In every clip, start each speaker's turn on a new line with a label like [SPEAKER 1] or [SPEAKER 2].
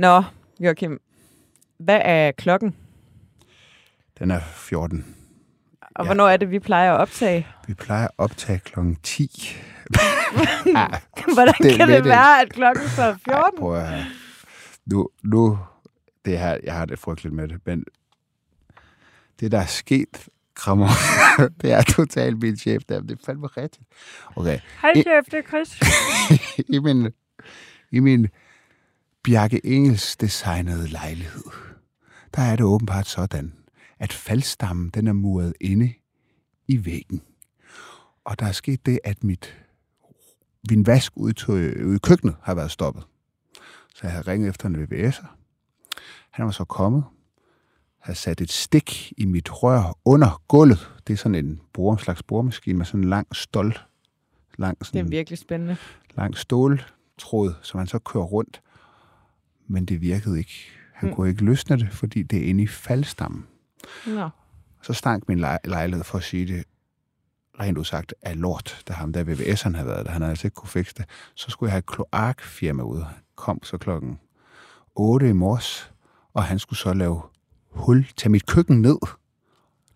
[SPEAKER 1] Nå, Joachim. Hvad er klokken?
[SPEAKER 2] Den er 14.
[SPEAKER 1] Og
[SPEAKER 2] Ja.
[SPEAKER 1] hvornår er det, vi plejer at optage?
[SPEAKER 2] Vi plejer at optage klokken 10.
[SPEAKER 1] Hvordan
[SPEAKER 2] Det
[SPEAKER 1] kan det
[SPEAKER 2] lidt
[SPEAKER 1] være, at klokken så er 14?
[SPEAKER 2] Ej, prøv at høre. Nu, nu, det her, jeg har det frygteligt med det, men det, der er sket, krammer, det er totalt min chef der. Det er fandme rigtigt. Okay.
[SPEAKER 1] Hej, chef, det er Chris.
[SPEAKER 2] I min, i min Bjarke Engels designede lejlighed, der er det åbenbart sådan, at faldstammen den er muret inde i væggen. Og der er sket det, at mit, min vask ude, til, ude i køkkenet har været stoppet. Så jeg havde ringet efter en VVS'er. Han var så kommet, havde sat et stik i mit rør under gulvet. Det er sådan en bore, slags boremaskine med sådan en lang stol. Lang,
[SPEAKER 1] Det
[SPEAKER 2] sådan,
[SPEAKER 1] er virkelig spændende.
[SPEAKER 2] lang ståltråd, som han så kører rundt. Men det virkede ikke. Han
[SPEAKER 1] Mm.
[SPEAKER 2] kunne ikke løsne det, fordi det er inde i faldstammen.
[SPEAKER 1] Nå.
[SPEAKER 2] Så stank min lej- lejlighed for at sige det rent udsagt af lort, da ham der VVS'eren havde været der. Han havde altså ikke kunne fikse det. Så skulle jeg have et kloakfirma ud. Kom så klokken 8 i morges, og han skulle så lave hul, tage mit køkken ned,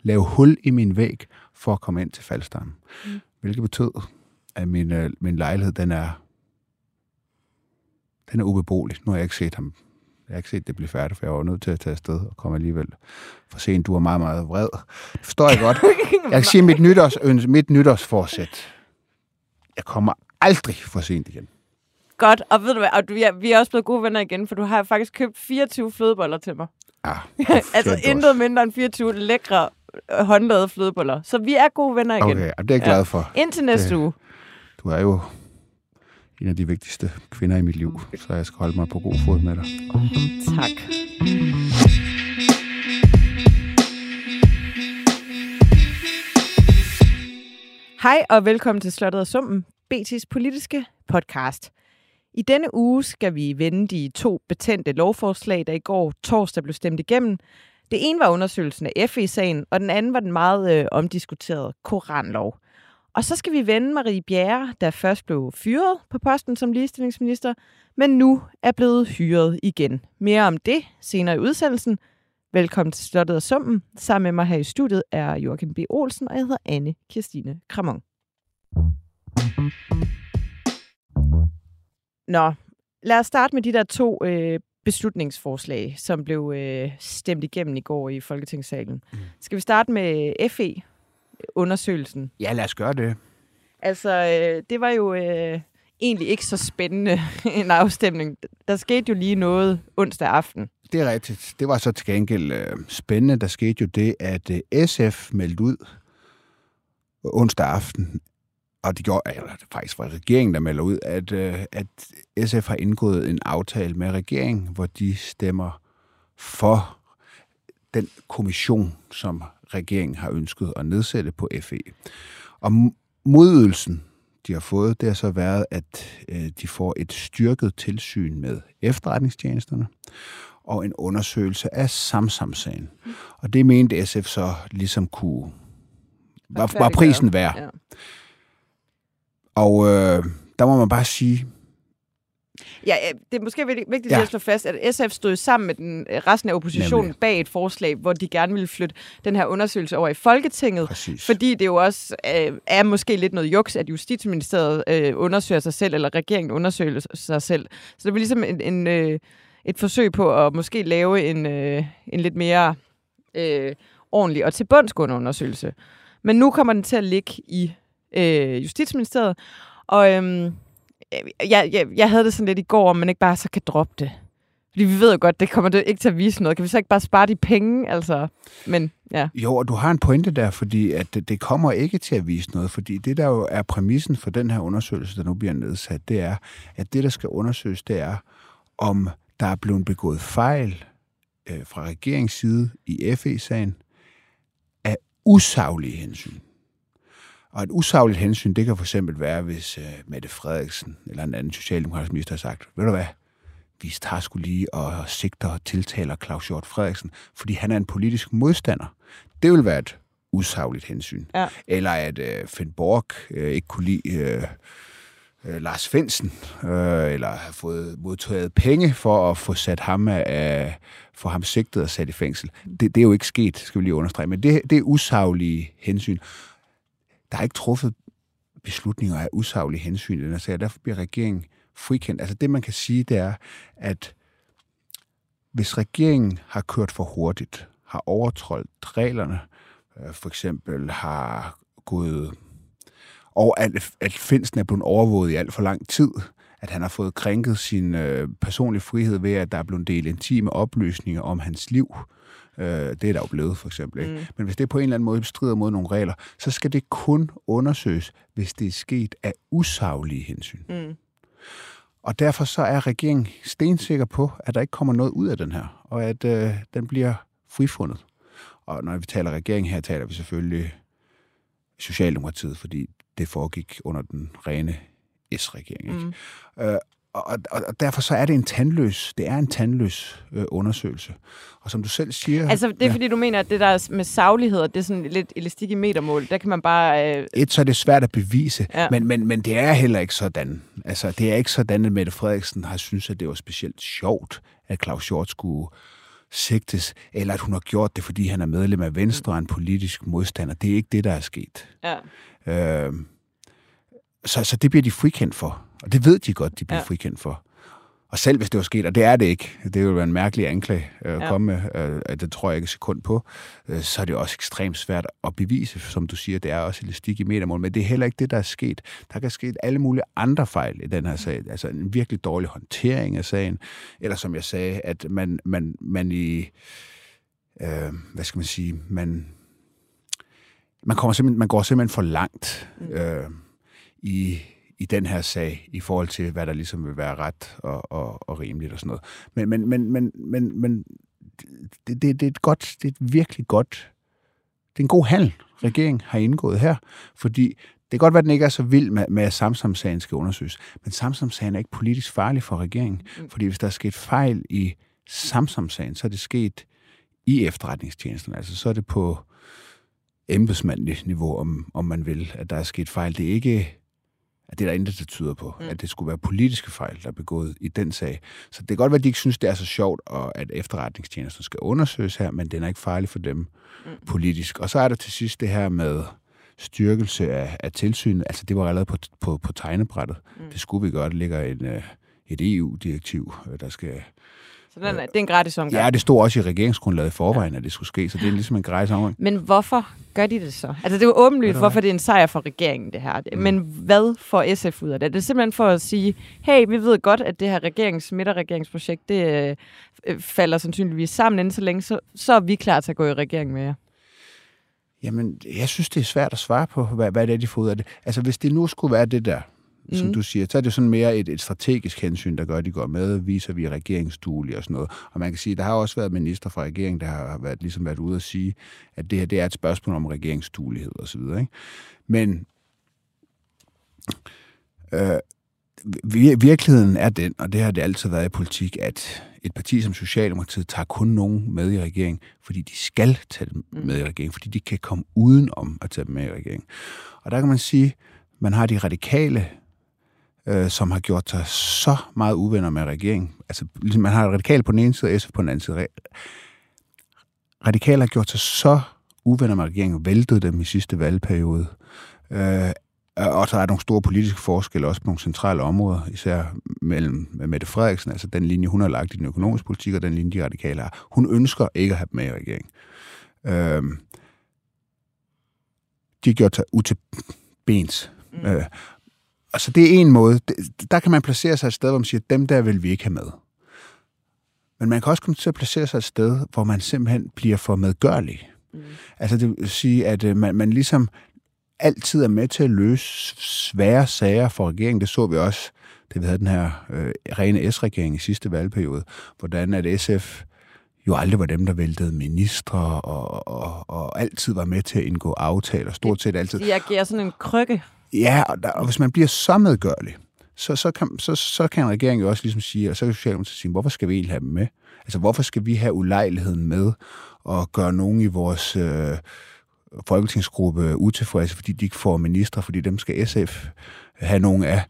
[SPEAKER 2] lave hul i min væg, for at komme ind til faldstammen.
[SPEAKER 1] Mm.
[SPEAKER 2] Hvilket betød, at min, øh, min lejlighed, den er, den er ubeboelig. Nu har jeg ikke set ham. Jeg har ikke set det blive færdigt, for jeg var nødt til at tage afsted og komme alligevel for sent. Du var meget, meget vred. Det forstår jeg godt. Jeg kan sige, mit, nytårs, mit nytårsforsæt. Jeg kommer aldrig for sent igen.
[SPEAKER 1] Godt, og ved du hvad, og du, ja, vi er også blevet gode venner igen, for du har faktisk købt 24 flødeboller til mig.
[SPEAKER 2] Ah,
[SPEAKER 1] altså intet mindre end 24 lækre øh, håndlavede flødeboller. Så vi er gode venner igen.
[SPEAKER 2] Okay, og det er jeg glad for.
[SPEAKER 1] Indtil næste
[SPEAKER 2] Det-
[SPEAKER 1] uge.
[SPEAKER 2] Du er jo en af de vigtigste kvinder i mit liv, så jeg skal holde mig på god fod med dig.
[SPEAKER 1] Tak. Hej og velkommen til Slottet og Summen, BT's politiske podcast. I denne uge skal vi vende de to betændte lovforslag, der i går torsdag blev stemt igennem. Det ene var undersøgelsen af FE-sagen, og den anden var den meget øh, omdiskuterede koranlov. Og så skal vi vende Marie Bjerre, der først blev fyret på posten som ligestillingsminister, men nu er blevet hyret igen. Mere om det senere i udsendelsen. Velkommen til Slottet og Sumpen. Sammen med mig her i studiet er Joachim B. Olsen, og jeg hedder Anne Kirstine Kramon. Nå, lad os starte med de der to øh, beslutningsforslag, som blev øh, stemt igennem i går i Folketingssalen.
[SPEAKER 2] Mm.
[SPEAKER 1] Skal vi starte med FE-undersøgelsen?
[SPEAKER 2] Ja, lad os gøre det.
[SPEAKER 1] Altså, øh, det var jo øh, egentlig ikke så spændende en afstemning. Der skete jo lige noget onsdag aften.
[SPEAKER 2] Det er rigtigt. Det var så til gengæld øh, spændende. Der skete jo det, at øh, SF meldte ud onsdag aften, og det gjorde, eller det faktisk var regeringen, der melder ud, at, øh, at SF har indgået en aftale med regeringen, hvor de stemmer for den kommission, som regeringen har ønsket at nedsætte på FE. Og modydelsen, de har fået, det har så været, at øh, de får et styrket tilsyn med efterretningstjenesterne og en undersøgelse af Samsam-sagen. Og det mente SF så ligesom kunne var, var prisen værd.
[SPEAKER 1] Ja.
[SPEAKER 2] Og øh, der må man bare sige,
[SPEAKER 1] Ja, øh, det er måske vigtigt
[SPEAKER 2] Ja.
[SPEAKER 1] at slå fast, at SF stod sammen med den øh, resten af oppositionen
[SPEAKER 2] Nemlig.
[SPEAKER 1] bag et forslag, hvor de gerne ville flytte den her undersøgelse over i Folketinget.
[SPEAKER 2] præcis.
[SPEAKER 1] Fordi det jo også øh, er måske lidt noget juks, at Justitsministeriet øh, undersøger sig selv, eller regeringen undersøger sig selv. Så det var ligesom en, en, øh, et forsøg på at måske lave en, øh, en lidt mere øh, ordentlig og tilbundsgående undersøgelse. Men nu kommer den til at ligge i øh, Justitsministeriet, og øhm, Øh, jeg, jeg, jeg havde det sådan lidt i går, om man ikke bare så kan droppe det. Fordi vi ved jo godt, det kommer det ikke til at vise noget. Kan vi så ikke bare spare de penge? Altså, men ja.
[SPEAKER 2] Jo, og du har en pointe der, fordi at det, det kommer ikke til at vise noget, fordi det, der jo er præmissen for den her undersøgelse, der nu bliver nedsat, det er, at det, der skal undersøges, det er, om der er blevet begået fejl øh, fra regeringsside i FE-sagen af usaglige hensyn. Og et usagligt hensyn, det kan for eksempel være, hvis øh, Mette Frederiksen eller en anden socialdemokratisk minister har sagt, ved du hvad, vi tager skulle lige og sigter og tiltaler Claus Hjort Frederiksen, fordi han er en politisk modstander. Det vil være et usagligt hensyn.
[SPEAKER 1] Ja.
[SPEAKER 2] Eller at øh, Finn Borg øh, ikke kunne lide øh, øh, Lars Finsen, øh, eller have fået modtaget penge for at få sat ham af, for ham sigtet og sat i fængsel. Det, det er jo ikke sket, skal vi lige understrege, men det, det er usaglige hensyn. Der er ikke truffet beslutninger af usaglige hensyn i den her sag, og derfor bliver regeringen frikendt. Altså det, man kan sige, det er, at hvis regeringen har kørt for hurtigt, har overtrådt reglerne, øh, for eksempel har gået og at, at Finsen er blevet overvåget i alt for lang tid, at han har fået krænket sin øh, personlige frihed ved, at der er blevet delt intime oplysninger om hans liv. Øh, det er der jo blevet, for eksempel. Ikke? Mm. Men hvis det på en eller anden måde strider mod nogle regler, så skal det kun undersøges, hvis det er sket af usaglige hensyn. Mm. Og derfor så er regeringen stensikker på, at der ikke kommer noget ud af den her, og at øh, den bliver frifundet. Og når vi taler regering her, taler vi selvfølgelig Socialdemokratiet, fordi det foregik under den rene S-regering. Ikke? Mm. Øh, og, og, og derfor så er det en tandløs, det er en tandløs øh, undersøgelse. Og som du selv siger...
[SPEAKER 1] Altså, det er ja. fordi, du mener, at det der med saglighed, det er sådan lidt elastik i metermål, der kan man bare... Øh...
[SPEAKER 2] Et, så er det svært at bevise, ja. men, men, men det er heller ikke sådan. Altså, det er ikke sådan, at Mette Frederiksen har synes at det var specielt sjovt, at Claus Hjort skulle sigtes, eller at hun har gjort det, fordi han er medlem af Venstre og en politisk modstander. Det er ikke det, der er sket. Ja. Øh, så, så det bliver de frikendt for. Og det ved de godt, de bliver ja. frikendt for. Og selv hvis det var sket, og det er det ikke, det ville være en mærkelig anklage øh, at ja. komme med, øh, det tror jeg ikke sekund på, øh, så er det også ekstremt svært at bevise, som du siger, det er også elastik i metermål, men det er heller ikke det, der er sket. Der kan ske alle mulige andre fejl i den her sag, altså en virkelig dårlig håndtering af sagen, eller som jeg sagde, at man, man, man i, øh, hvad skal man sige, man, man, kommer simpelthen, man går simpelthen for langt mm. øh, i i den her sag, i forhold til, hvad der ligesom vil være ret og, og, og rimeligt og sådan noget. Men, men, men, men, men, men det, det, det, er et godt, det er et virkelig godt, det er en god handel, regeringen har indgået her, fordi det kan godt være, at den ikke er så vild med, med at Samsam-sagen skal undersøges, men Samsam-sagen er ikke politisk farlig for regeringen, mm. fordi hvis der er sket fejl i Samsam-sagen, så er det sket i efterretningstjenesten, altså så er det på embedsmandligt niveau, om, om man vil, at der er sket fejl. Det er ikke at det er der intet, der tyder på, mm. at det skulle være politiske fejl, der er begået i den sag. Så det kan godt være, at de ikke synes, det er så sjovt, og at efterretningstjenesten skal undersøges her, men den er ikke farlig for dem mm. politisk. Og så er der til sidst det her med styrkelse af, af tilsynet. Altså, det var allerede på, på, på tegnebrættet. Mm. Det skulle vi gøre. Det ligger en, øh, et EU-direktiv, øh, der skal
[SPEAKER 1] så den er, det er en gratis omgang?
[SPEAKER 2] Ja, det stod også i regeringsgrundlaget i forvejen, ja. at det skulle ske, så det er ligesom en gratis omgang.
[SPEAKER 1] Men hvorfor gør de det så? Altså, det er jo åbenlyst, hvorfor det er en sejr for regeringen, det her. Mm. Men hvad får SF ud af det? Det er simpelthen for at sige, hey, vi ved godt, at det her regerings, midterregeringsprojekt, det øh, falder sandsynligvis sammen inden så længe, så, så er vi klar til at gå i regering med jer.
[SPEAKER 2] Jamen, jeg synes, det er svært at svare på, hvad, hvad det er, de får ud af det. Altså, hvis det nu skulle være det der, mm. som du siger, så er det sådan mere et, et strategisk hensyn, der gør, at de går med, viser vi regeringsduelige og sådan noget. Og man kan sige, der har også været minister fra regeringen, der har været, ligesom været ude at sige, at det her det er et spørgsmål om regeringsduelighed og så videre. Ikke? Men øh, virkeligheden er den, og det har det altid været i politik, at et parti som Socialdemokratiet tager kun nogen med i regeringen, fordi de skal tage dem mm. med i regeringen, fordi de kan komme uden om at tage dem med i regeringen. Og der kan man sige, man har de radikale øh, som har gjort sig så meget uvenner med regeringen. Altså, ligesom man har radikale på den ene side, og SF på den anden side. Radikale har gjort sig så uvenner med regeringen, væltet dem i sidste valgperiode. Øh, og så er der nogle store politiske forskelle også på nogle centrale områder, især mellem Mette Frederiksen, altså den linje, hun har lagt i den økonomiske politik, og den linje, de radikale har. Hun ønsker ikke at have dem med i regeringen. Øh, de har gjort sig utilbens. Mm. Øh, Altså, det er en måde. Der kan man placere sig et sted, hvor man siger, dem der vil vi ikke have med. Men man kan også komme til at placere sig et sted, hvor man simpelthen bliver for medgørlig. Mm. Altså, det vil sige, at øh, man, man ligesom altid er med til at løse svære sager for regeringen. Det så vi også, det vi havde den her øh, rene S-regering i sidste valgperiode, hvordan at SF jo aldrig var dem, der væltede ministre og, og, og altid var med til at indgå aftaler, stort set altid.
[SPEAKER 1] De agerer sådan en krykke.
[SPEAKER 2] Ja, og, der, og hvis man bliver så medgørlig, så, så, kan, så, så kan regeringen jo også ligesom sige, og så kan Socialdemokratiet sige, hvorfor skal vi egentlig have dem med? Altså, hvorfor skal vi have ulejligheden med at gøre nogen i vores øh, folketingsgruppe utilfredse, fordi de ikke får ministre, fordi dem skal SF have nogen af.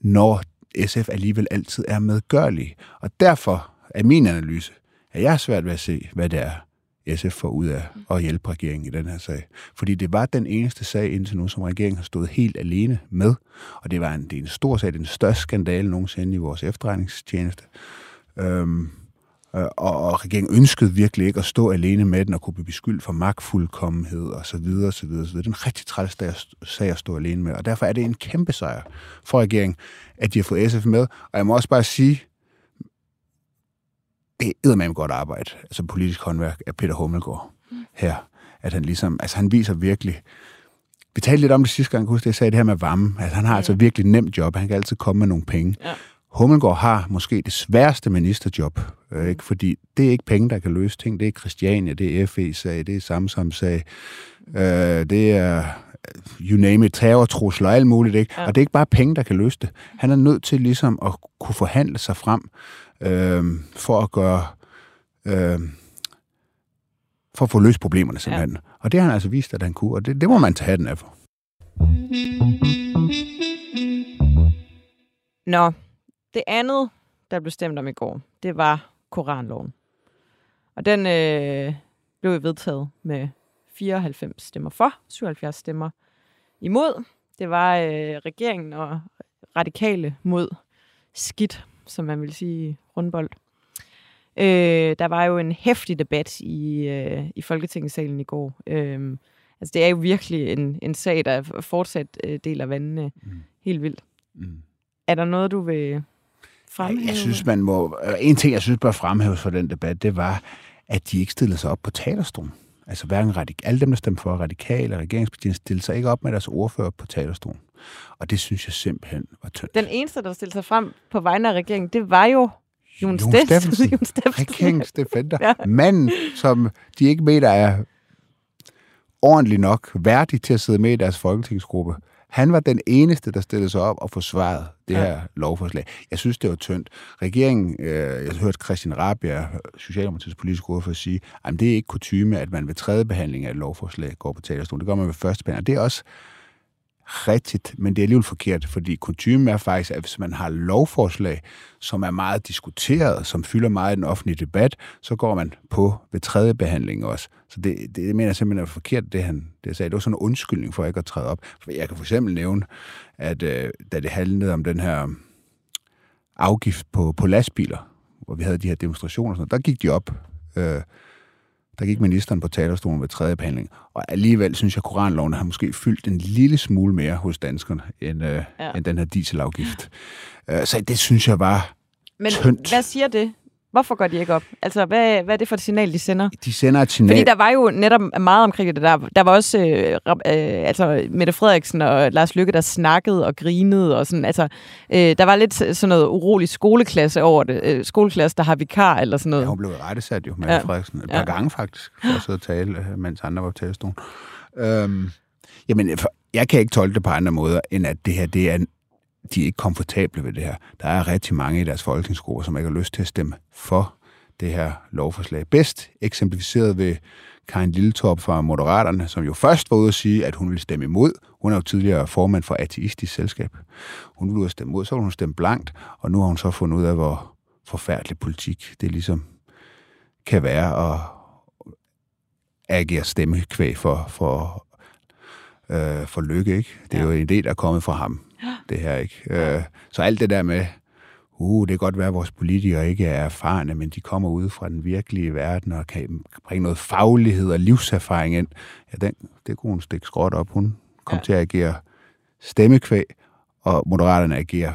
[SPEAKER 2] når SF alligevel altid er medgørlige. Og derfor er min analyse, at jeg er svært ved at se, hvad det er, SF får ud af at hjælpe regeringen i den her sag. Fordi det var den eneste sag indtil nu, som regeringen har stået helt alene med. Og det var en, det er en stor sag, den største skandale nogensinde i vores efterretningstjeneste. Øhm, øh, og, og regeringen ønskede virkelig ikke at stå alene med den og kunne blive beskyldt for magtfuldkommenhed og så videre, og så videre, så videre. Det er en rigtig træls sag at stå alene med, og derfor er det en kæmpe sejr for regeringen, at de har fået SF med. Og jeg må også bare sige, er med godt arbejde, altså politisk håndværk af Peter Hummelgaard her. At han ligesom, altså han viser virkelig, vi talte lidt om det sidste gang, huske, jeg sagde det her med varme. Altså, han har altså virkelig nemt job. Han kan altid komme med nogle penge. Ja. Hummelgaard har måske det sværeste ministerjob, øh, ikke? fordi det er ikke penge, der kan løse ting. Det er Christiania, det er FE-sag, det er Samsam-sag, øh, det er you name it, terrortrusler og alt muligt. Ikke? Ja. Og det er ikke bare penge, der kan løse det. Han er nødt til ligesom at kunne forhandle sig frem øh, for at gøre... Øh, for at få løst problemerne simpelthen. Ja. Og det har han altså vist, at han kunne, og det, det må man tage den af for.
[SPEAKER 1] Nå, det andet, der blev stemt om i går, det var Koranloven. Og den øh, blev vedtaget med 94 stemmer for, 77 stemmer imod. Det var øh, regeringen og radikale mod skidt, som man vil sige rundbold. Øh, der var jo en hæftig debat i, øh, i Folketingssalen i går. Øh, altså, det er jo virkelig en, en sag, der fortsat øh, deler vandene mm. helt vildt. Mm. Er der noget, du vil fremhæve?
[SPEAKER 2] Jeg synes, man må... En ting, jeg synes bør fremhæves for den debat, det var, at de ikke stillede sig op på talerstolen. Altså hverken radik- alle dem, der stemte for radikale og regeringspartierne, stillede sig ikke op med deres ordfører på talerstolen. Og det synes jeg simpelthen var tyndt.
[SPEAKER 1] Den eneste, der stillede sig frem på vegne af regeringen, det var jo Jon,
[SPEAKER 2] Jon Steffensen. Jon Steffensen. Regeringens defender. ja. Manden, som de ikke mener er ordentligt nok værdig til at sidde med i deres folketingsgruppe. Han var den eneste, der stillede sig op og forsvarede det ja. her lovforslag. Jeg synes, det var tyndt. Regeringen, øh, jeg hørte Christian Rabia, Socialdemokratiets politiske ordfører, sige, at det er ikke kutume, at man ved tredje behandling af et lovforslag går på talerstolen. Det gør man ved første behandling. Det er også rigtigt, men det er alligevel forkert, fordi kutume er faktisk, at hvis man har lovforslag, som er meget diskuteret, som fylder meget i den offentlige debat, så går man på ved tredje behandling også. Så det, det mener jeg simpelthen er forkert, det han det sagde. Det var sådan en undskyldning for ikke at træde op. For jeg kan for eksempel nævne, at øh, da det handlede om den her afgift på, på lastbiler, hvor vi havde de her demonstrationer, og sådan, der gik de op øh, der gik ministeren på talerstolen ved tredje behandling. Og alligevel synes jeg, at koranloven har måske fyldt en lille smule mere hos danskerne, end, øh, ja. end den her dieselafgift. Øh, så det synes jeg var
[SPEAKER 1] Men
[SPEAKER 2] tyndt.
[SPEAKER 1] hvad siger det Hvorfor går de ikke op? Altså, hvad, hvad er det for et signal, de sender?
[SPEAKER 2] De sender et signal.
[SPEAKER 1] Fordi der var jo netop meget omkring det der. Der var også øh, øh, altså, Mette Frederiksen og Lars Lykke, der snakkede og grinede. Og sådan, altså, øh, der var lidt sådan noget urolig skoleklasse over det. Øh, skoleklasse, der har vikar eller sådan noget.
[SPEAKER 2] Ja, hun blev rettesat jo, Mette ja. Frederiksen. Et par ja. gange faktisk, for at sidde og tale, øh, mens andre var på talerstolen. Øhm, jamen, jeg kan ikke tolke det på andre måder, end at det her det er de er ikke komfortable ved det her. Der er rigtig mange i deres folketingsgrupper, som ikke har lyst til at stemme for det her lovforslag. Bedst eksemplificeret ved Karin Lilletorp fra Moderaterne, som jo først var ude at sige, at hun ville stemme imod. Hun er jo tidligere formand for Ateistisk Selskab. Hun ville ud at stemme imod, så ville hun stemme blankt, og nu har hun så fundet ud af, hvor forfærdelig politik det ligesom kan være at agere stemmekvæg for, for, øh, for lykke. Ikke? Det er ja. jo en idé, der er kommet fra ham det her, ikke? Øh, så alt det der med, uh, det kan godt være, at vores politikere ikke er erfarne, men de kommer ud fra den virkelige verden og kan bringe noget faglighed og livserfaring ind. Ja, den, det kunne hun stikke skråt op. Hun kom ja. til at agere stemmekvæg, og Moderaterne agerer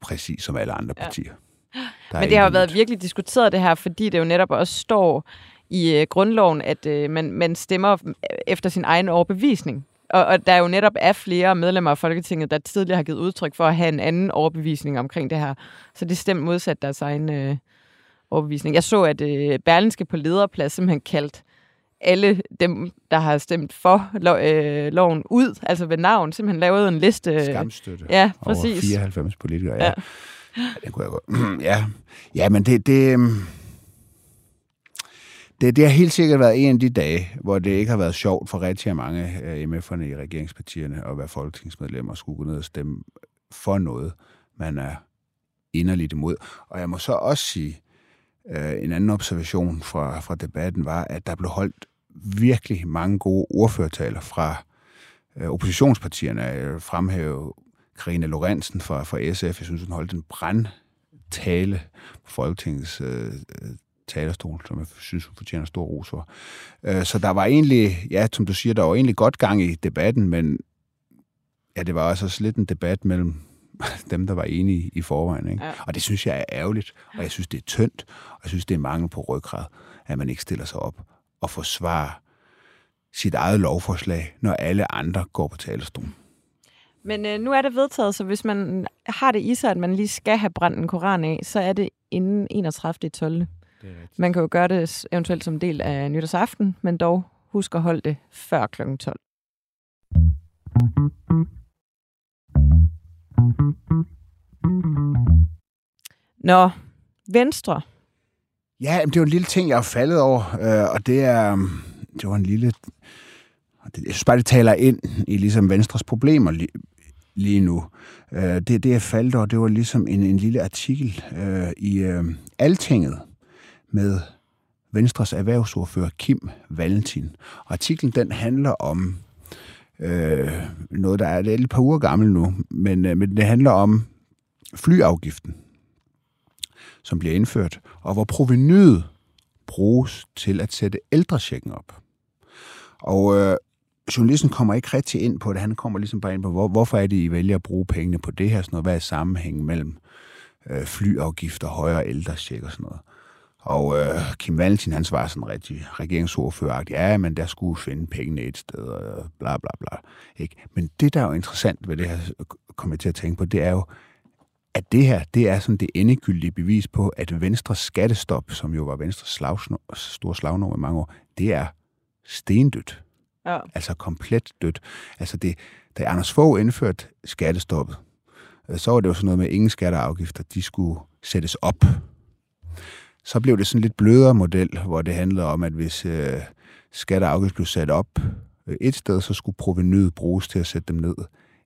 [SPEAKER 2] præcis som alle andre ja. partier.
[SPEAKER 1] Der Men det har jo været virkelig diskuteret det her, fordi det jo netop også står i øh, grundloven, at øh, man, man stemmer efter sin egen overbevisning. Og, og der er jo netop er flere medlemmer af Folketinget, der tidligere har givet udtryk for at have en anden overbevisning omkring det her. Så det stemt modsat deres egen øh, overbevisning. Jeg så, at øh, Berlinske på lederplads simpelthen kaldt alle dem, der har stemt for lo- øh, loven ud, altså ved navn, simpelthen lavet en liste.
[SPEAKER 2] Skamstøtte
[SPEAKER 1] ja, præcis.
[SPEAKER 2] over 94 politikere. Ja. ja. ja det kunne jeg godt. ja. ja, men det, det, øhm, det, det har helt sikkert været en af de dage, hvor det ikke har været sjovt for rigtig mange øh, af MF'erne i regeringspartierne at være folketingsmedlemmer og skulle gå ned og stemme for noget, man er inderligt imod. Og jeg må så også sige, øh, en anden observation fra, fra debatten var, at der blev holdt virkelig mange gode ordførtaler fra øh, oppositionspartierne. Jeg fremhæve Karine Lorentzen fra, fra SF. Jeg synes, hun holdt en brandtale på Folketingets øh, talerstol, som jeg synes, hun fortjener stor ros for. Øh, så der var egentlig, ja, som du siger, der var egentlig godt gang i debatten, men ja, det var også lidt en debat mellem dem, der var enige i forvejen. Ikke? Ja. Og det synes jeg er ærgerligt, og jeg synes, det er tyndt, og jeg synes, det er mangel på ryggrad, at man ikke stiller sig op og forsvarer sit eget lovforslag, når alle andre går på talerstolen.
[SPEAKER 1] Men øh, nu er det vedtaget, så hvis man har det i sig, at man lige skal have brændt en koran af, så er det inden 31. 12. Man kan jo gøre det eventuelt som del af nytårsaften, men dog husk at holde det før kl. 12. Nå, Venstre.
[SPEAKER 2] Ja, det var en lille ting, jeg har faldet over, øh, og det er, det var en lille, jeg synes bare, det taler ind i ligesom Venstres problemer lige, lige nu. Øh, det, det, jeg faldt over, det var ligesom en, en lille artikel øh, i øh, Altinget med Venstres erhvervsordfører Kim Valentin. Artiklen den handler om øh, noget, der er, det er et par uger gammel nu, men, øh, men det handler om flyafgiften, som bliver indført, og hvor provenyet bruges til at sætte ældrechecken op. Og øh, journalisten kommer ikke rigtig ind på det. Han kommer ligesom bare ind på, hvor, hvorfor er det, I vælger at bruge pengene på det her? Sådan noget. Hvad er sammenhængen mellem øh, flyafgifter, højere ældrecheck og sådan noget? Og øh, Kim Valentin, han svarer sådan rigtig regeringsordfører, ja, men der skulle finde pengene et sted, og bla bla bla. Ikke? Men det, der er jo interessant ved det her, kommer jeg til at tænke på, det er jo, at det her, det er sådan det endegyldige bevis på, at Venstres skattestop, som jo var Venstres slagsnor, store slagnummer i mange år, det er stendødt. Ja. Altså komplet dødt. Altså det, da Anders Fogh indførte skattestoppet, så var det jo sådan noget med, at ingen skatter og afgifter, de skulle sættes op. Så blev det sådan lidt blødere model, hvor det handlede om, at hvis øh, skatter og afgifter blev sat op øh, et sted, så skulle provenyet bruges til at sætte dem ned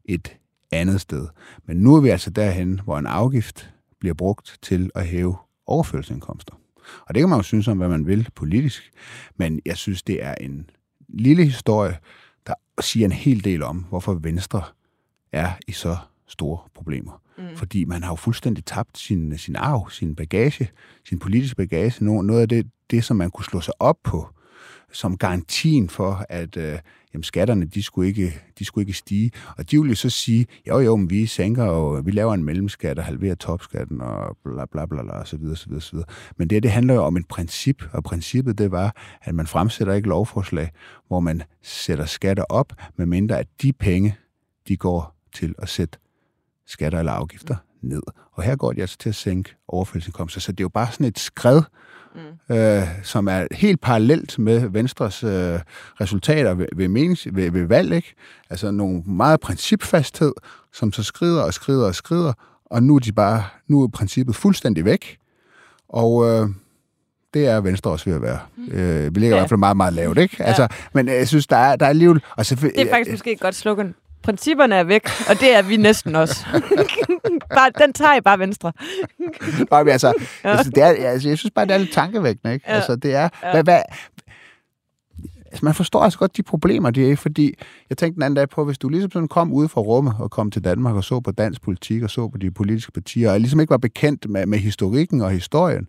[SPEAKER 2] et andet sted. Men nu er vi altså derhen, hvor en afgift bliver brugt til at hæve overførselsindkomster. Og det kan man jo synes om, hvad man vil politisk, men jeg synes, det er en lille historie, der siger en hel del om, hvorfor Venstre er i så store problemer. Mm. Fordi man har jo fuldstændig tabt sin, sin arv, sin bagage, sin politiske bagage. Noget af det, det, som man kunne slå sig op på, som garantien for, at øh, jamen, skatterne, de skulle, ikke, de skulle ikke stige. Og de ville jo så sige, jo jo, men vi sænker og vi laver en mellemskat og halverer topskatten og bla bla bla, bla og så videre, så videre, så videre. Men det, det handler jo om et princip, og princippet det var, at man fremsætter ikke lovforslag, hvor man sætter skatter op, medmindre at de penge, de går til at sætte skatter eller afgifter ned. Og her går de altså til at sænke overførselsindkomster. Så det er jo bare sådan et skred, mm. øh, som er helt parallelt med Venstres øh, resultater ved, ved, menings, ved, ved valg. Ikke? Altså nogle meget principfasthed, som så skrider og skrider og skrider, og nu er, de bare, nu er princippet fuldstændig væk. Og øh, det er Venstre også ved at være. Mm. Øh, vi ligger ja. i hvert fald meget, meget lavt, ikke? Ja. Altså, men jeg synes, der er, der er alligevel... Og
[SPEAKER 1] det er faktisk måske et godt slogan. Principperne er væk, og det er vi næsten også. bare, den tager I bare venstre.
[SPEAKER 2] Nej, men altså, ja. altså, det er, altså, jeg synes bare, det er lidt tankevækkende. Ikke? Ja. Altså, det er, ja. hvad, hvad, altså, man forstår altså godt de problemer, det er, fordi jeg tænkte den anden dag på, hvis du ligesom sådan kom ud fra rummet og kom til Danmark og så på dansk politik og så på de politiske partier, og ligesom ikke var bekendt med, med historikken og historien,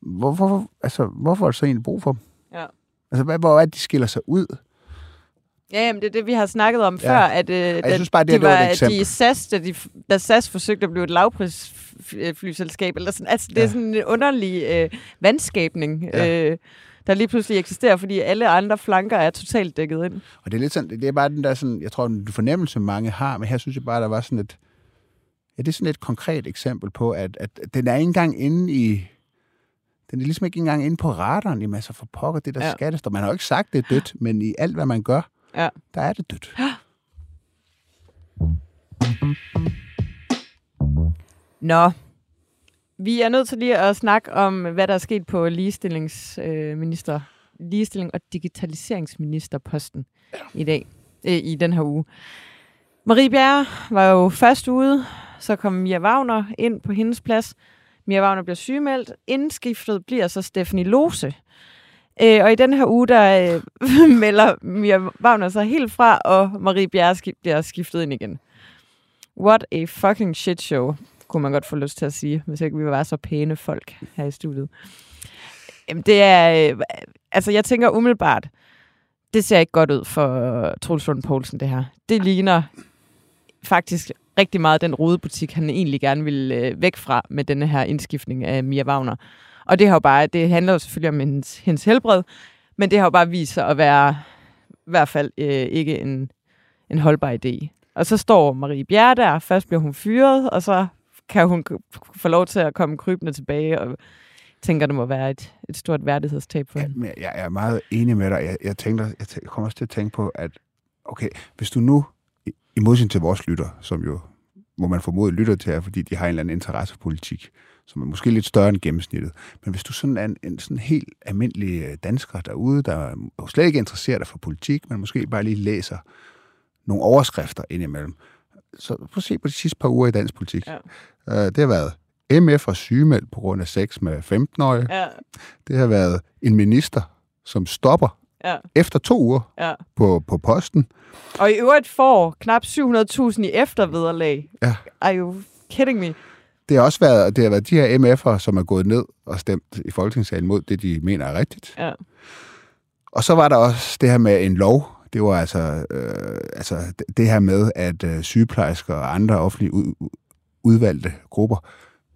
[SPEAKER 2] hvorfor, altså, hvorfor er det så egentlig brug for dem? Ja. Altså, hvad, hvor er det, de skiller sig ud?
[SPEAKER 1] Ja, jamen, det er det, vi har snakket om ja. før, at, øh, jeg synes bare, det, de, var, det var de SAS, da, de, da SAS forsøgte at blive et lavprisflyselskab, eller sådan, altså, det ja. er sådan en underlig øh, vandskabning, ja. øh, der lige pludselig eksisterer, fordi alle andre flanker er totalt dækket ind.
[SPEAKER 2] Og det er lidt sådan, det er bare den der sådan, jeg tror, den fornemmelse, mange har, men her synes jeg bare, der var sådan et, ja, det er sådan et konkret eksempel på, at, at den er ikke engang inde i, den er ligesom ikke engang inde på radaren i masser for pokker, det der ja. skattestop. Man har jo ikke sagt, det er dødt, men i alt, hvad man gør, ja. der er det dødt. Ja.
[SPEAKER 1] Nå, vi er nødt til lige at snakke om, hvad der er sket på ligestillingsminister, ligestilling og digitaliseringsministerposten ja. i dag, øh, i den her uge. Marie Bjerre var jo først ude så kom Mia Wagner ind på hendes plads. Mia Wagner bliver sygemeldt. Indskiftet bliver så Stephanie Lose. Øh, og i den her uge, der øh, melder Mia Wagner sig helt fra, og Marie Bjerre bliver skiftet ind igen. What a fucking shit show, kunne man godt få lyst til at sige, hvis ikke vi var så pæne folk her i studiet. Jamen, det er... Øh, altså, jeg tænker umiddelbart, det ser ikke godt ud for Troels Lund Poulsen, det her. Det ligner faktisk rigtig meget den rodebutik, han egentlig gerne vil øh, væk fra med denne her indskiftning af Mia Wagner. Og det har jo bare, det handler jo selvfølgelig om hendes, hendes helbred, men det har jo bare vist sig at være i hvert fald øh, ikke en, en holdbar idé. Og så står Marie Bjerre der, først bliver hun fyret, og så kan hun få lov til at komme krybende tilbage, og tænker, det må være et, et stort værdighedstab for
[SPEAKER 2] Ja,
[SPEAKER 1] hende.
[SPEAKER 2] jeg, er meget enig med dig. Jeg, jeg, tænker, jeg, kommer også til at tænke på, at okay, hvis du nu, i, i modsætning til vores lytter, som jo, må man formode, lytter til jer, fordi de har en eller anden interesse for politik, som er måske lidt større end gennemsnittet. Men hvis du sådan er en, en sådan helt almindelig øh, dansker derude, der slet ikke interesserer dig for politik, men måske bare lige læser nogle overskrifter indimellem, så prøv at se på de sidste par uger i dansk politik.
[SPEAKER 1] Ja.
[SPEAKER 2] Øh, det har været MF og sygemeldt på grund af sex med 15-årige.
[SPEAKER 1] Ja,
[SPEAKER 2] Det har været en minister, som stopper
[SPEAKER 1] ja,
[SPEAKER 2] efter to uger
[SPEAKER 1] ja.
[SPEAKER 2] på, på posten.
[SPEAKER 1] Og i øvrigt får knap 700.000 i eftervederlag.
[SPEAKER 2] Ja.
[SPEAKER 1] Are you kidding me?
[SPEAKER 2] Det har også været, det har været de her MF'er, som er gået ned og stemt i Folketingssalen mod det, de mener er rigtigt.
[SPEAKER 1] Ja.
[SPEAKER 2] Og så var der også det her med en lov. Det var altså, øh, altså det- her med, at øh, sygeplejersker og andre offentlige ud, udvalgte grupper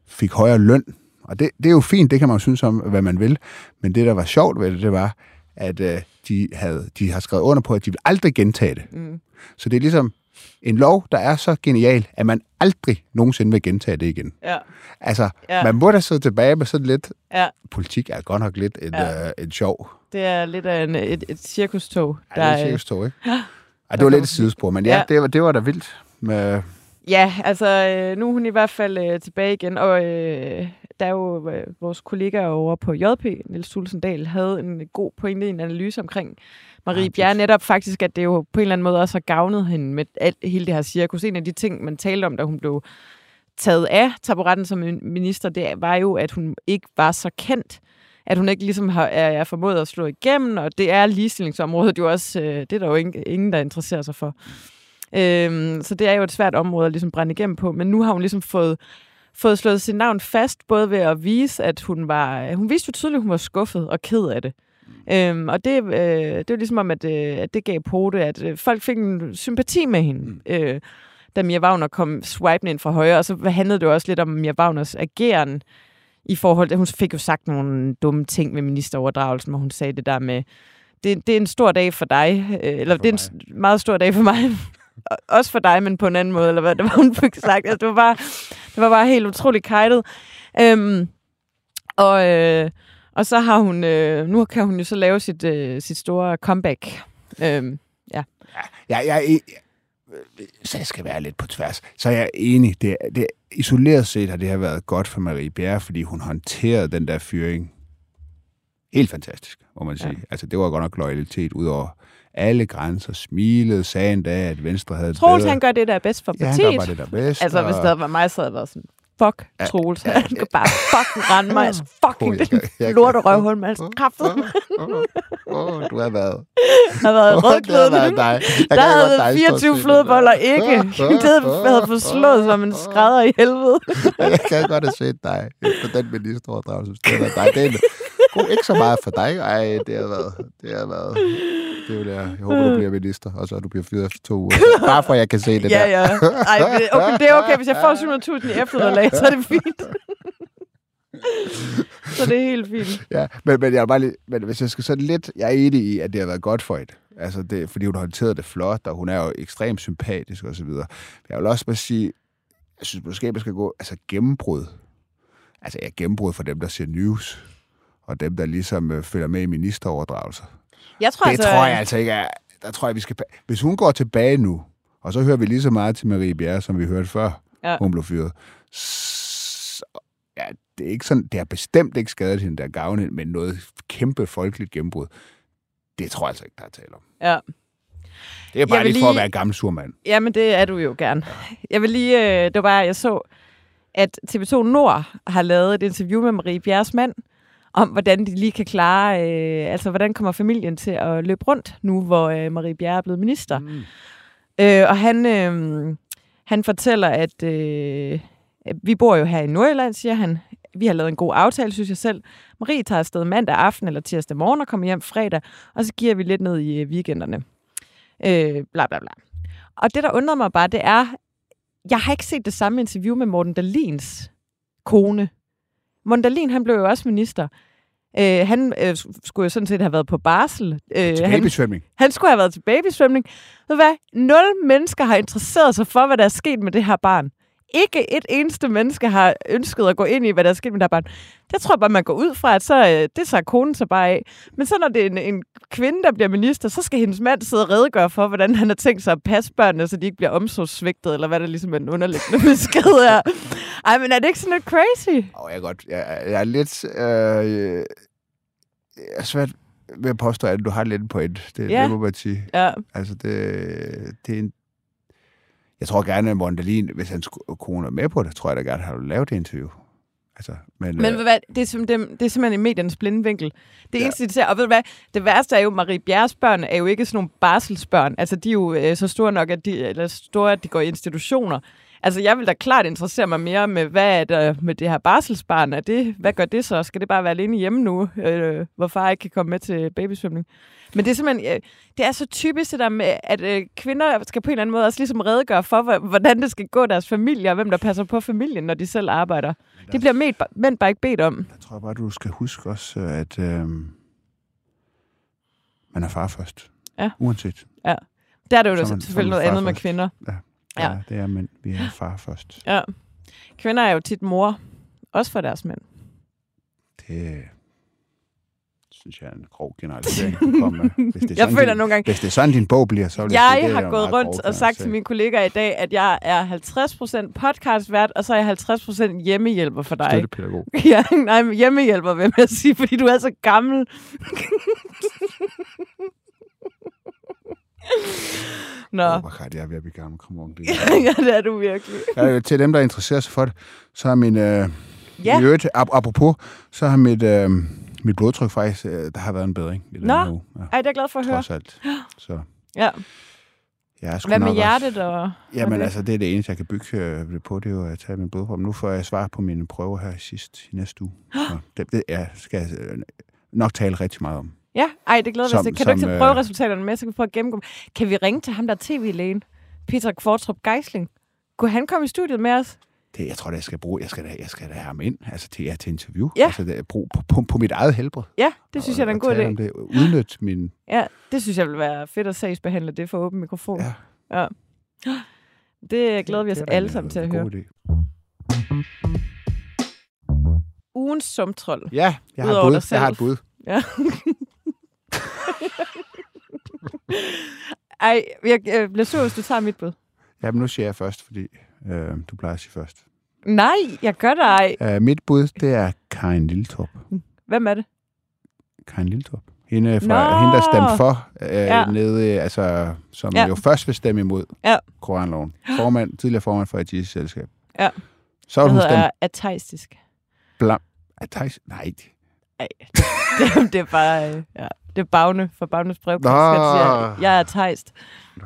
[SPEAKER 2] fik højere løn. Og det, det er jo fint, det kan man jo synes om, hvad man vil. Men det, der var sjovt ved det, det var, at øh, de, havde, de har skrevet under på, at de vil aldrig gentage det.
[SPEAKER 1] Mm.
[SPEAKER 2] Så det er ligesom en lov, der er så genial, at man aldrig nogensinde vil gentage det igen.
[SPEAKER 1] Ja,
[SPEAKER 2] Altså,
[SPEAKER 1] Ja.
[SPEAKER 2] ja. man må da sidde tilbage med sådan lidt...
[SPEAKER 1] ja.
[SPEAKER 2] Politik er godt nok lidt en,
[SPEAKER 1] Ja.
[SPEAKER 2] ja. øh, en sjov.
[SPEAKER 1] Det er lidt af en, et, et cirkustog.
[SPEAKER 2] Ja, det er
[SPEAKER 1] der,
[SPEAKER 2] et cirkustog, ikke? Ej, det var lidt et sidespor, men ja,
[SPEAKER 1] Ja.
[SPEAKER 2] ja. Det, var, det var da vildt. Med,
[SPEAKER 1] Ja, altså øh, nu er hun i hvert fald øh, tilbage igen, og øh, der er jo øh, vores kollega over på JP, Niels Tulsendal, havde en god pointe i en analyse omkring Marie
[SPEAKER 2] Ja,
[SPEAKER 1] Bjerre, netop faktisk, at det jo på en eller anden måde også har gavnet hende med alt, hele det her cirkus. En af de ting, man talte om, da hun blev taget af taburetten som min- minister, det var jo, at hun ikke var så kendt, at hun ikke ligesom har, er, er formået at slå igennem, og det er ligestillingsområdet jo også, øh, det er der jo ingen, ingen, der interesserer sig for. Øhm, så det er jo et svært område at ligesom brænde igennem på, men nu har hun ligesom fået, fået slået sit navn fast, både ved at vise, at hun var, hun viste jo tydeligt, at hun var skuffet og ked af det. Øhm, og det, øh, det var ligesom om, at, øh, at det gav det, at øh, folk fik en sympati med hende, mm. øh, da Mia Wagner kom swipende ind fra højre, og så handlede det jo også lidt om Mia Wagners ageren i forhold til, hun fik jo sagt nogle dumme ting med ministeroverdragelsen, hvor hun sagde det der med, det, det er en stor dag for dig, øh, eller
[SPEAKER 2] For
[SPEAKER 1] det er en meget stor dag for mig, også for dig, men på en anden måde, eller hvad det var, hun fik sagt. Altså, det, var bare, det var bare helt utroligt kajtet. Øhm, og, øh, og så har hun, øh, nu kan hun jo så lave sit, øh, sit store comeback. Øhm,
[SPEAKER 2] ja, jeg, er e- så jeg skal være lidt på tværs. Så er jeg enig. Det, det, isoleret set har det her været godt for Marie Bjerre, fordi hun håndterede den der fyring helt fantastisk, må man sige.
[SPEAKER 1] Ja.
[SPEAKER 2] Ja. Altså, det var godt nok loyalitet ud over alle grænser, smilede, sagde endda, at Venstre havde det
[SPEAKER 1] Troels,
[SPEAKER 2] bedre.
[SPEAKER 1] han gør det, der er bedst for
[SPEAKER 2] Ja, han
[SPEAKER 1] partiet.
[SPEAKER 2] gør bare det, der er bedst.
[SPEAKER 1] Altså, hvis
[SPEAKER 2] og-
[SPEAKER 1] det havde været mig, så havde jeg været sådan, fuck
[SPEAKER 2] Ja,
[SPEAKER 1] Troels.
[SPEAKER 2] ja,
[SPEAKER 1] Han kan bare fucking rende mig. Altså, fucking
[SPEAKER 2] jeg jeg kan-
[SPEAKER 1] lorte røvhul med altså kraftet.
[SPEAKER 2] Åh, åh, du har været...
[SPEAKER 1] har været
[SPEAKER 2] Åh, det har
[SPEAKER 1] rødklædet.
[SPEAKER 2] været dig. Jeg
[SPEAKER 1] Der havde
[SPEAKER 2] dig,
[SPEAKER 1] 24
[SPEAKER 2] Storsten.
[SPEAKER 1] flødeboller ikke. Det havde fået slået som en skrædder i helvede.
[SPEAKER 2] Jeg kan godt have set dig efter den ministeroverdragelse, som stiller dig. Det er en god, ikke så meget for dig. Ej, det har været... Det har været det vil jeg, jeg håber, du bliver minister, og så du bliver fyret efter to uger. Så Bare for, at jeg kan se det
[SPEAKER 1] Ja,
[SPEAKER 2] der.
[SPEAKER 1] ja. Ej, men okay, det er okay. Hvis jeg får 700.000 i eftervederlag, så er det fint. så det er helt fint.
[SPEAKER 2] Ja, men, men, jeg er bare lige, men hvis jeg skal sådan lidt... Jeg er enig i, at det har været godt for et. Altså, det, fordi hun har håndteret det flot, og hun er jo ekstremt sympatisk og så videre. Men jeg vil også bare sige, jeg synes måske, man skal gå... Altså, gennembrud. Altså, jeg er gennembrud for dem, der ser news, og dem, der ligesom øh, følger med i ministeroverdragelser.
[SPEAKER 1] Jeg tror
[SPEAKER 2] Det
[SPEAKER 1] altså...
[SPEAKER 2] tror jeg altså ikke er... Der tror jeg, vi skal... Hvis hun går tilbage nu, og så hører vi lige så meget til Marie Bjerre, som vi hørte før,
[SPEAKER 1] Ja.
[SPEAKER 2] hun blev fyret. Så, ja, det er ikke sådan... Det har bestemt ikke skadet hende, der gavnet hende, men noget kæmpe folkeligt gennembrud. Det tror jeg altså ikke, der er tale om.
[SPEAKER 1] Ja.
[SPEAKER 2] Det er bare
[SPEAKER 1] vil
[SPEAKER 2] lige for at
[SPEAKER 1] lige-
[SPEAKER 2] være gammel surmand.
[SPEAKER 1] Jamen, det er du jo gerne. Jeg vil lige... Øh, det var bare, jeg så, at TV2 Nord har lavet et interview med Marie Bjerres mand, om hvordan de lige kan klare... Øh, altså, hvordan kommer familien til at løbe rundt nu, hvor øh, Marie Bjerre er blevet minister.
[SPEAKER 2] Mm.
[SPEAKER 1] Øh, og han, øh, han fortæller, at øh, vi bor jo her i Nordjylland, siger han. Vi har lavet en god aftale, synes jeg selv. Marie tager afsted mandag aften eller tirsdag morgen og kommer hjem fredag, og så giver vi lidt ned i øh, weekenderne. Øh, bla bla bla. Og det, der undrer mig bare, det er, jeg har ikke set det samme interview med Morten Dalins kone. Morten Dalin, han blev jo også minister. Øh, han øh, skulle jo sådan set have været på barsel. Øh,
[SPEAKER 2] Til
[SPEAKER 1] han,
[SPEAKER 2] babysvømning.
[SPEAKER 1] han skulle have været til babysvømning. Ved hvad? Nul mennesker har interesseret sig for, hvad der er sket med det her barn. Ikke et eneste menneske har ønsket at gå ind i, hvad der er sket med det her barn. Det tror jeg bare, man går ud fra, at så, øh, det tager konen sig bare af. Men så når det er en, en kvinde, der bliver minister, så skal hendes mand sidde og redegøre for, hvordan han har tænkt sig at passe børnene, så de ikke bliver omsorgssvigtet, eller hvad der ligesom er en underliggende besked er. Ej, men er det ikke sådan lidt crazy?
[SPEAKER 2] Og jeg er godt... Jeg, jeg er lidt... Øh, jeg er svært ved at påstå, at du har lidt en point. Det,
[SPEAKER 1] Ja.
[SPEAKER 2] det må man sige.
[SPEAKER 1] Ja,
[SPEAKER 2] Altså, det, det er en... Jeg tror gerne, at Morten Dahlin, hvis hans ko- kone er med på det, tror jeg da gerne, har lavet det interview. Altså, men,
[SPEAKER 1] Men
[SPEAKER 2] øh,
[SPEAKER 1] hvad, det, er simpelthen, det er simpelthen i mediernes blinde vinkel. Det
[SPEAKER 2] Ja.
[SPEAKER 1] eneste, de ser, og ved du hvad, det værste er jo, Marie Bjerres børn er jo ikke sådan nogle barselsbørn. Altså, de er jo øh, så store nok, at de, eller store, at de går i institutioner. Altså, jeg vil da klart interessere mig mere med, hvad er der med det her barselsbarn? Er det, hvad gør det så? Skal det bare være alene hjemme nu, øh, hvor far ikke kan komme med til babysvømning? Men det er simpelthen, øh, det er så typisk det der med, at øh, kvinder skal på en eller anden måde også ligesom redegøre for, hvor- hvordan det skal gå deres familie, og hvem der passer på familien, når de selv arbejder. Det bliver mænd, mænd bare ikke bedt om.
[SPEAKER 2] jeg tror bare, du skal huske også, at øh, man er far først.
[SPEAKER 1] Ja.
[SPEAKER 2] Uanset.
[SPEAKER 1] Der er det jo selvfølgelig noget andet med
[SPEAKER 2] først.
[SPEAKER 1] kvinder.
[SPEAKER 2] Ja.
[SPEAKER 1] Ja.
[SPEAKER 2] ja. det er mænd. Vi er far først.
[SPEAKER 1] Ja. Kvinder er jo tit mor, også for deres mænd.
[SPEAKER 2] Det synes jeg er en grov generalisering. at komme med. Hvis det er
[SPEAKER 1] Jeg føler
[SPEAKER 2] din,
[SPEAKER 1] nogle gange,
[SPEAKER 2] Hvis det er sådan, din bog bliver, så vil jeg, sige,
[SPEAKER 1] jeg
[SPEAKER 2] er
[SPEAKER 1] har gået rundt
[SPEAKER 2] grov
[SPEAKER 1] og sagt til mine kollegaer i dag, at jeg er 50% podcastvært, og så er jeg 50% hjemmehjælper for dig.
[SPEAKER 2] Støttepædagog.
[SPEAKER 1] Ja, nej, hjemmehjælper vil jeg sige, fordi du er så gammel. Nå,
[SPEAKER 2] Åh, hvor jeg er ved at blive gammel. Kom on, det
[SPEAKER 1] ja, det er du virkelig.
[SPEAKER 2] Ja, til dem, der interesserer sig for det, så har min... Øh,
[SPEAKER 1] Ja.
[SPEAKER 2] I øvrigt, ap- apropos, så har mit, øh, mit blodtryk faktisk... Øh, der har været en bedring i
[SPEAKER 1] Nå.
[SPEAKER 2] Ja,
[SPEAKER 1] Ej, det er jeg glad for at høre.
[SPEAKER 2] trods alt. Så
[SPEAKER 1] Ja.
[SPEAKER 2] jeg er
[SPEAKER 1] Hvad med hjertet og...
[SPEAKER 2] jamen,
[SPEAKER 1] det?
[SPEAKER 2] altså, det er det eneste, jeg kan bygge øh, det på, det er jo at tage min blodprøve. Nu får jeg svar på mine prøver her i sidst, i næste uge. Så det, det ja, skal jeg øh, nok tale rigtig meget om.
[SPEAKER 1] Ja, ej, det glæder vi os
[SPEAKER 2] Som-
[SPEAKER 1] til. Kan du ikke
[SPEAKER 2] som,
[SPEAKER 1] tage
[SPEAKER 2] øh,
[SPEAKER 1] prøveresultaterne med, så kan vi prøve at gennemgå? Kan vi ringe til ham, der er tv-lægen? Peter Kvartrup Geisling. Kunne han komme i studiet med os?
[SPEAKER 2] Det, jeg tror, det jeg skal bruge, jeg skal da, jeg skal da have ham ind, altså til, ja, til interview.
[SPEAKER 1] Ja.
[SPEAKER 2] Altså, det, brug på, på, på, mit eget helbred.
[SPEAKER 1] Ja, det synes jeg er en
[SPEAKER 2] Og
[SPEAKER 1] god idé.
[SPEAKER 2] Det. Udnyt min...
[SPEAKER 1] Ja, det synes jeg vil være fedt at sagsbehandle det for åben mikrofon.
[SPEAKER 2] Ja.
[SPEAKER 1] ja. Det glæder vi os
[SPEAKER 2] det er da
[SPEAKER 1] alle
[SPEAKER 2] en,
[SPEAKER 1] sammen til
[SPEAKER 2] øh,
[SPEAKER 1] at høre.
[SPEAKER 2] idé.
[SPEAKER 1] Ugens sumtrold.
[SPEAKER 2] Ja, jeg har, bud. jeg har et bud.
[SPEAKER 1] Ja. Ej, jeg øh, bliver sur, hvis du tager mit bud.
[SPEAKER 2] Ja, men nu siger jeg først, fordi øh, du plejer at sige først.
[SPEAKER 1] Nej, jeg gør det ej.
[SPEAKER 2] Uh, mit bud, det er Karin Lilletorp.
[SPEAKER 1] Hvem er det?
[SPEAKER 2] Karin Lilletorp. Hende, fra,
[SPEAKER 1] Nå!
[SPEAKER 2] hende der stemte for, øh,
[SPEAKER 1] Ja.
[SPEAKER 2] nede, øh, altså, som
[SPEAKER 1] Ja.
[SPEAKER 2] jo først vil stemme imod
[SPEAKER 1] Ja.
[SPEAKER 2] koranloven. Formand, tidligere formand for et selskab.
[SPEAKER 1] Ja.
[SPEAKER 2] Så hun
[SPEAKER 1] hedder ateistisk.
[SPEAKER 2] blam. Atheis? Nej.
[SPEAKER 1] Det, det er bare... øh, Ja, det er Bagne for Bagnes brev.
[SPEAKER 2] Nå.
[SPEAKER 1] Siger, jeg er teist.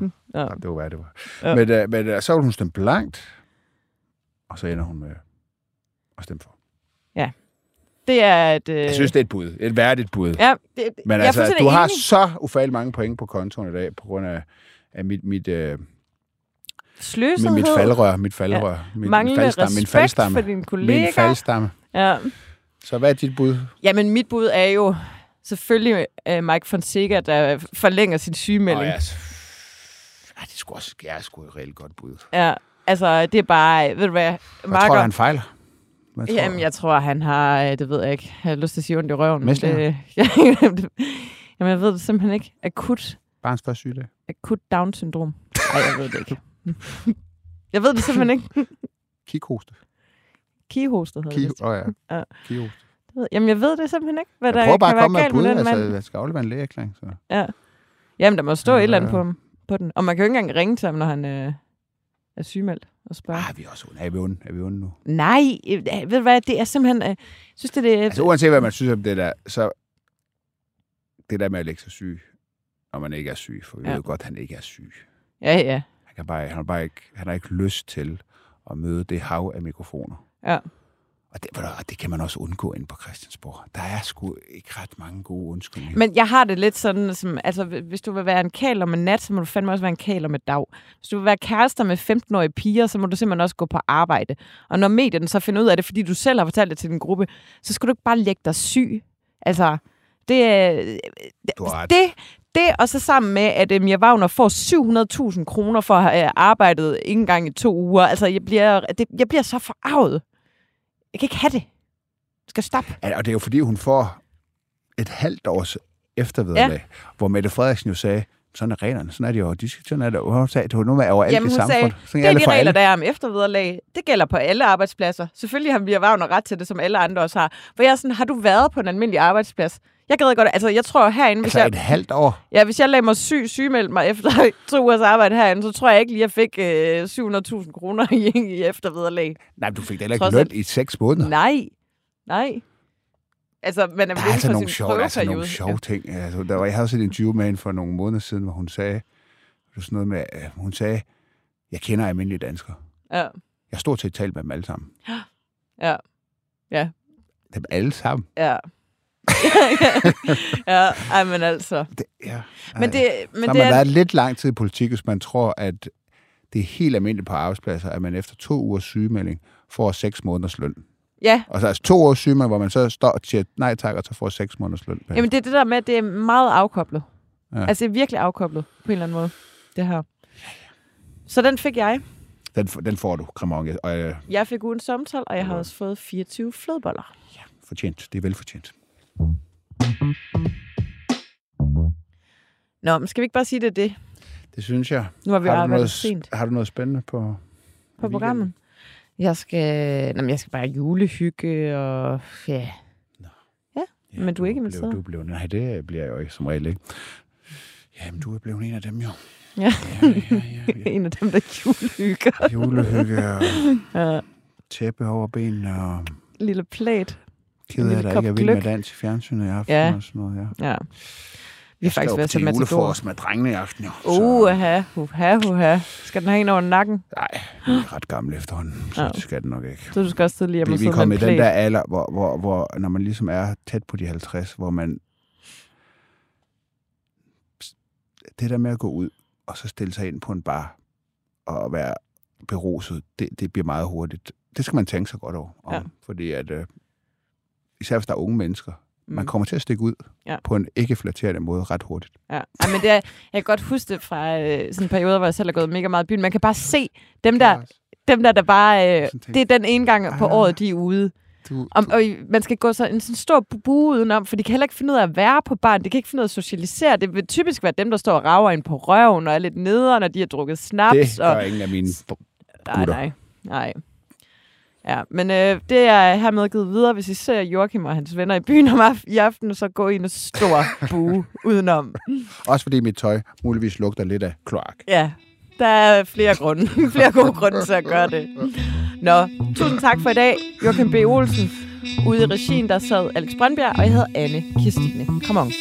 [SPEAKER 1] Nå.
[SPEAKER 2] Ja. Det var, hvad det var.
[SPEAKER 1] Ja.
[SPEAKER 2] Ja. Men, øh, men øh, så vil hun stemme blankt, og så ender hun med at stemme for.
[SPEAKER 1] Det er et... Øh,
[SPEAKER 2] Jeg synes, det er et bud. Et værdigt bud.
[SPEAKER 1] Ja, det,
[SPEAKER 2] Men
[SPEAKER 1] jeg
[SPEAKER 2] altså, du har
[SPEAKER 1] enig.
[SPEAKER 2] så ufærdigt mange point på kontoen i dag, på grund af, af mit, mit, øh, mit,
[SPEAKER 1] Sløsethed.
[SPEAKER 2] mit faldrør, mit faldrør, ja. mit,
[SPEAKER 1] Manglende
[SPEAKER 2] min faldstamme, min
[SPEAKER 1] respekt
[SPEAKER 2] faldstamme,
[SPEAKER 1] for dine kollegaer.
[SPEAKER 2] min faldstamme.
[SPEAKER 1] Ja.
[SPEAKER 2] Så hvad er dit bud?
[SPEAKER 1] Jamen, mit bud er jo selvfølgelig uh, Mike Fonseca, der forlænger sin sygemelding.
[SPEAKER 2] Åh,
[SPEAKER 1] ja.
[SPEAKER 2] ja. Ej, det sgu også er sgu et reelt godt bud.
[SPEAKER 1] ja. Altså, det er bare... Ved du hvad? Marker,
[SPEAKER 2] tror du, han fejler? Hvad tror
[SPEAKER 1] Jamen, jeg tror, han har... øh, Det ved jeg ikke. Jeg har lyst til at sige ondt i røven. men
[SPEAKER 2] Mæslinger?
[SPEAKER 1] Det, ja, jamen, jeg ved det simpelthen ikke. Akut,
[SPEAKER 2] Barns første sygedag.
[SPEAKER 1] akut Down-syndrom. Nej, jeg ved det ikke. jeg ved det simpelthen ikke.
[SPEAKER 2] Kikhoste.
[SPEAKER 1] Kihostet hedder
[SPEAKER 2] Ki
[SPEAKER 1] det.
[SPEAKER 2] Åh oh, ja.
[SPEAKER 1] Ja. Ved- Jamen, jeg ved det simpelthen ikke, hvad
[SPEAKER 2] Jeg
[SPEAKER 1] der
[SPEAKER 2] bare
[SPEAKER 1] kan være
[SPEAKER 2] med
[SPEAKER 1] galt med
[SPEAKER 2] bud.
[SPEAKER 1] den
[SPEAKER 2] Altså,
[SPEAKER 1] mand.
[SPEAKER 2] jeg skal aflevere en lægeerklæring. Så.
[SPEAKER 1] Ja. Jamen, der må stå
[SPEAKER 2] Ja,
[SPEAKER 1] et eller andet på ham. på den. Og man kan jo ikke engang ringe til ham, når han øh, er sygemeldt og spørge.
[SPEAKER 2] Ah, er vi også onde? Er vi onde? Er vi onde nu?
[SPEAKER 1] Nej, øh, ved du hvad, det er simpelthen... Øh, synes det, det
[SPEAKER 2] Altså uanset hvad man synes om det der, så det der med at lægge sig syg, når man ikke er syg, for vi
[SPEAKER 1] ja.
[SPEAKER 2] ved jo godt, at han ikke er syg.
[SPEAKER 1] Ja, ja.
[SPEAKER 2] Han, kan bare, han, har bare ikke, han har ikke lyst til at møde det hav af mikrofoner.
[SPEAKER 1] Ja.
[SPEAKER 2] Og det, hvad, det kan man også undgå inde på Christiansborg. Der er sgu ikke ret mange gode undskyldninger.
[SPEAKER 1] Men jeg har det lidt sådan, som, altså hvis du vil være en kæl om en nat, så må du fandme også være en kæl om et dag. Hvis du vil være kærester med 15-årige piger, så må du simpelthen også gå på arbejde. Og når medierne så finder ud af det, fordi du selv har fortalt det til din gruppe, så skal du ikke bare lægge dig syg. Altså, det er...
[SPEAKER 2] Ret.
[SPEAKER 1] Det, det og så sammen med, at øh, Mia Wagner får 700.000 kroner for at have øh, arbejdet ikke engang i to uger. Altså, jeg bliver, det, jeg bliver så forarvet. Jeg kan ikke have det. Jeg skal stoppe.
[SPEAKER 2] Ja, og det er jo fordi, hun får et halvt års eftervederlag, ja. hvor Mette Frederiksen jo sagde, sådan er reglerne, sådan er det jo, de skal, sådan er det, hun sagde, det var noget med overalt
[SPEAKER 1] Jamen,
[SPEAKER 2] i
[SPEAKER 1] sagde,
[SPEAKER 2] samfundet. Sådan
[SPEAKER 1] Det er de regler,
[SPEAKER 2] alle.
[SPEAKER 1] der er om eftervederlag. Det gælder på alle arbejdspladser. Selvfølgelig har Mia Wagner ret til det, som alle andre også har. For jeg er sådan, har du været på en almindelig arbejdsplads? Jeg gad godt, altså jeg tror herinde, hvis
[SPEAKER 2] Altså
[SPEAKER 1] jeg,
[SPEAKER 2] et halvt år.
[SPEAKER 1] ja, hvis jeg lagde mig syg, sygemeldt mig efter to ugers arbejde herinde, så tror jeg ikke lige, jeg fik øh, 700.000 kroner i, i eftervederlag.
[SPEAKER 2] Nej, du fik da heller ikke løn i seks måneder.
[SPEAKER 1] Nej, nej. Altså, man er
[SPEAKER 2] Der er altså
[SPEAKER 1] for
[SPEAKER 2] nogle sjove, altså nogle sjove ting. Altså, der var, jeg havde også et interview med hende for nogle måneder siden, hvor hun sagde, det sådan noget med, øh, hun sagde, jeg kender almindelige danskere.
[SPEAKER 1] Ja,
[SPEAKER 2] Jeg har stort set talt med dem alle sammen.
[SPEAKER 1] ja, ja,
[SPEAKER 2] Dem alle sammen.
[SPEAKER 1] ja. Ja, ej, men altså.
[SPEAKER 2] Det, ja.
[SPEAKER 1] Men det, men
[SPEAKER 2] så har
[SPEAKER 1] det
[SPEAKER 2] man
[SPEAKER 1] er,
[SPEAKER 2] været lidt lang tid i politik, hvis man tror, at det er helt almindeligt på arbejdspladser, at man efter to ugers sygemelding får seks måneders løn.
[SPEAKER 1] ja,
[SPEAKER 2] Og så altså to ugers sygemelding, hvor man så står og siger nej tak, og så får seks måneders løn.
[SPEAKER 1] Jamen, det er det der med, at det er meget afkoblet. Ja.
[SPEAKER 2] Ja.
[SPEAKER 1] Altså, det er virkelig afkoblet på en eller anden måde, det her. Så den fik jeg.
[SPEAKER 2] Den, den får du, Kramon. Og øh,
[SPEAKER 1] Jeg fik ugens samtal, og jeg har også fået 24 flødeboller.
[SPEAKER 2] fortjent. Det er velfortjent.
[SPEAKER 1] Nå, men skal vi ikke bare sige, det det
[SPEAKER 2] Det synes jeg.
[SPEAKER 1] Nu har vi
[SPEAKER 2] har, du noget,
[SPEAKER 1] sent.
[SPEAKER 2] har du noget spændende på,
[SPEAKER 1] på programmet? Jeg skal, jamen, jeg skal bare julehygge, og ja.
[SPEAKER 2] Ja,
[SPEAKER 1] Men du er ikke inviteret?
[SPEAKER 2] Du blev, nej, det bliver jeg jo ikke som regel ikke. Jamen, du er blevet en af dem jo.
[SPEAKER 1] Ja.
[SPEAKER 2] Ja, ja, ja, ja.
[SPEAKER 1] en af dem, der julehygger.
[SPEAKER 2] Julehygge og
[SPEAKER 1] Ja,
[SPEAKER 2] tæppe over benene og
[SPEAKER 1] lille plæt.
[SPEAKER 2] Ked af, at der ikke er vild med dans i fjernsynet i aften
[SPEAKER 1] Ja.
[SPEAKER 2] og sådan noget. Ja.
[SPEAKER 1] Ja. Vi er faktisk ved at
[SPEAKER 2] til
[SPEAKER 1] tage Matador.
[SPEAKER 2] julefrokost med drengene i aften, jo.
[SPEAKER 1] Uha, uha, uha. Skal den have en over nakken?
[SPEAKER 2] Nej, vi er ret gamle efterhånden, så
[SPEAKER 1] Ja.
[SPEAKER 2] det skal det nok ikke.
[SPEAKER 1] Så du skal også tidligere hjem
[SPEAKER 2] Vi,
[SPEAKER 1] og
[SPEAKER 2] vi
[SPEAKER 1] sidde med
[SPEAKER 2] i
[SPEAKER 1] en
[SPEAKER 2] den
[SPEAKER 1] plæt.
[SPEAKER 2] der alder, hvor, hvor, hvor, når man ligesom er tæt på de 50, hvor man... Det der med at gå ud, og så stille sig ind på en bar, og være beruset, det, det bliver meget hurtigt. Det skal man tænke sig godt over. Om,
[SPEAKER 1] Ja.
[SPEAKER 2] Fordi at, øh, især hvis der er unge mennesker, mm. man
[SPEAKER 1] Mm.
[SPEAKER 2] kommer til at stikke ud
[SPEAKER 1] Ja.
[SPEAKER 2] på en ikke flatterende måde ret hurtigt.
[SPEAKER 1] Ja, Ej, men det er, jeg kan godt huske det fra øh, sådan en periode, hvor jeg selv har gået mega meget i byen. Man kan bare se dem der, dem der, der bare... Øh, det er den ene gang på
[SPEAKER 2] Ah.
[SPEAKER 1] året, de er ude.
[SPEAKER 2] Du,
[SPEAKER 1] Om, og man skal gå så en sådan stor bue udenom, for de kan heller ikke finde ud af at være på barn. De kan ikke finde ud af at socialisere. Det vil typisk være dem, der står og rager ind på røven og er lidt nederen, når de har drukket snaps.
[SPEAKER 2] det gør
[SPEAKER 1] og,
[SPEAKER 2] ingen af mine...
[SPEAKER 1] nej,
[SPEAKER 2] gutter.
[SPEAKER 1] nej, nej. Ja, men øh, det er hermed givet videre. Hvis I ser Joachim og hans venner i byen om af- i aften, så gå i en stor bue udenom.
[SPEAKER 2] Også fordi mit tøj muligvis lugter lidt af kloak.
[SPEAKER 1] Ja, der er flere grunde. flere gode grunde til at gøre det. Nå, tusind tak for i dag, Joachim B. Olsen. Ude i regien, der sad Alex Brøndbjerg, og jeg hedder Anne Kirstine. Kom on.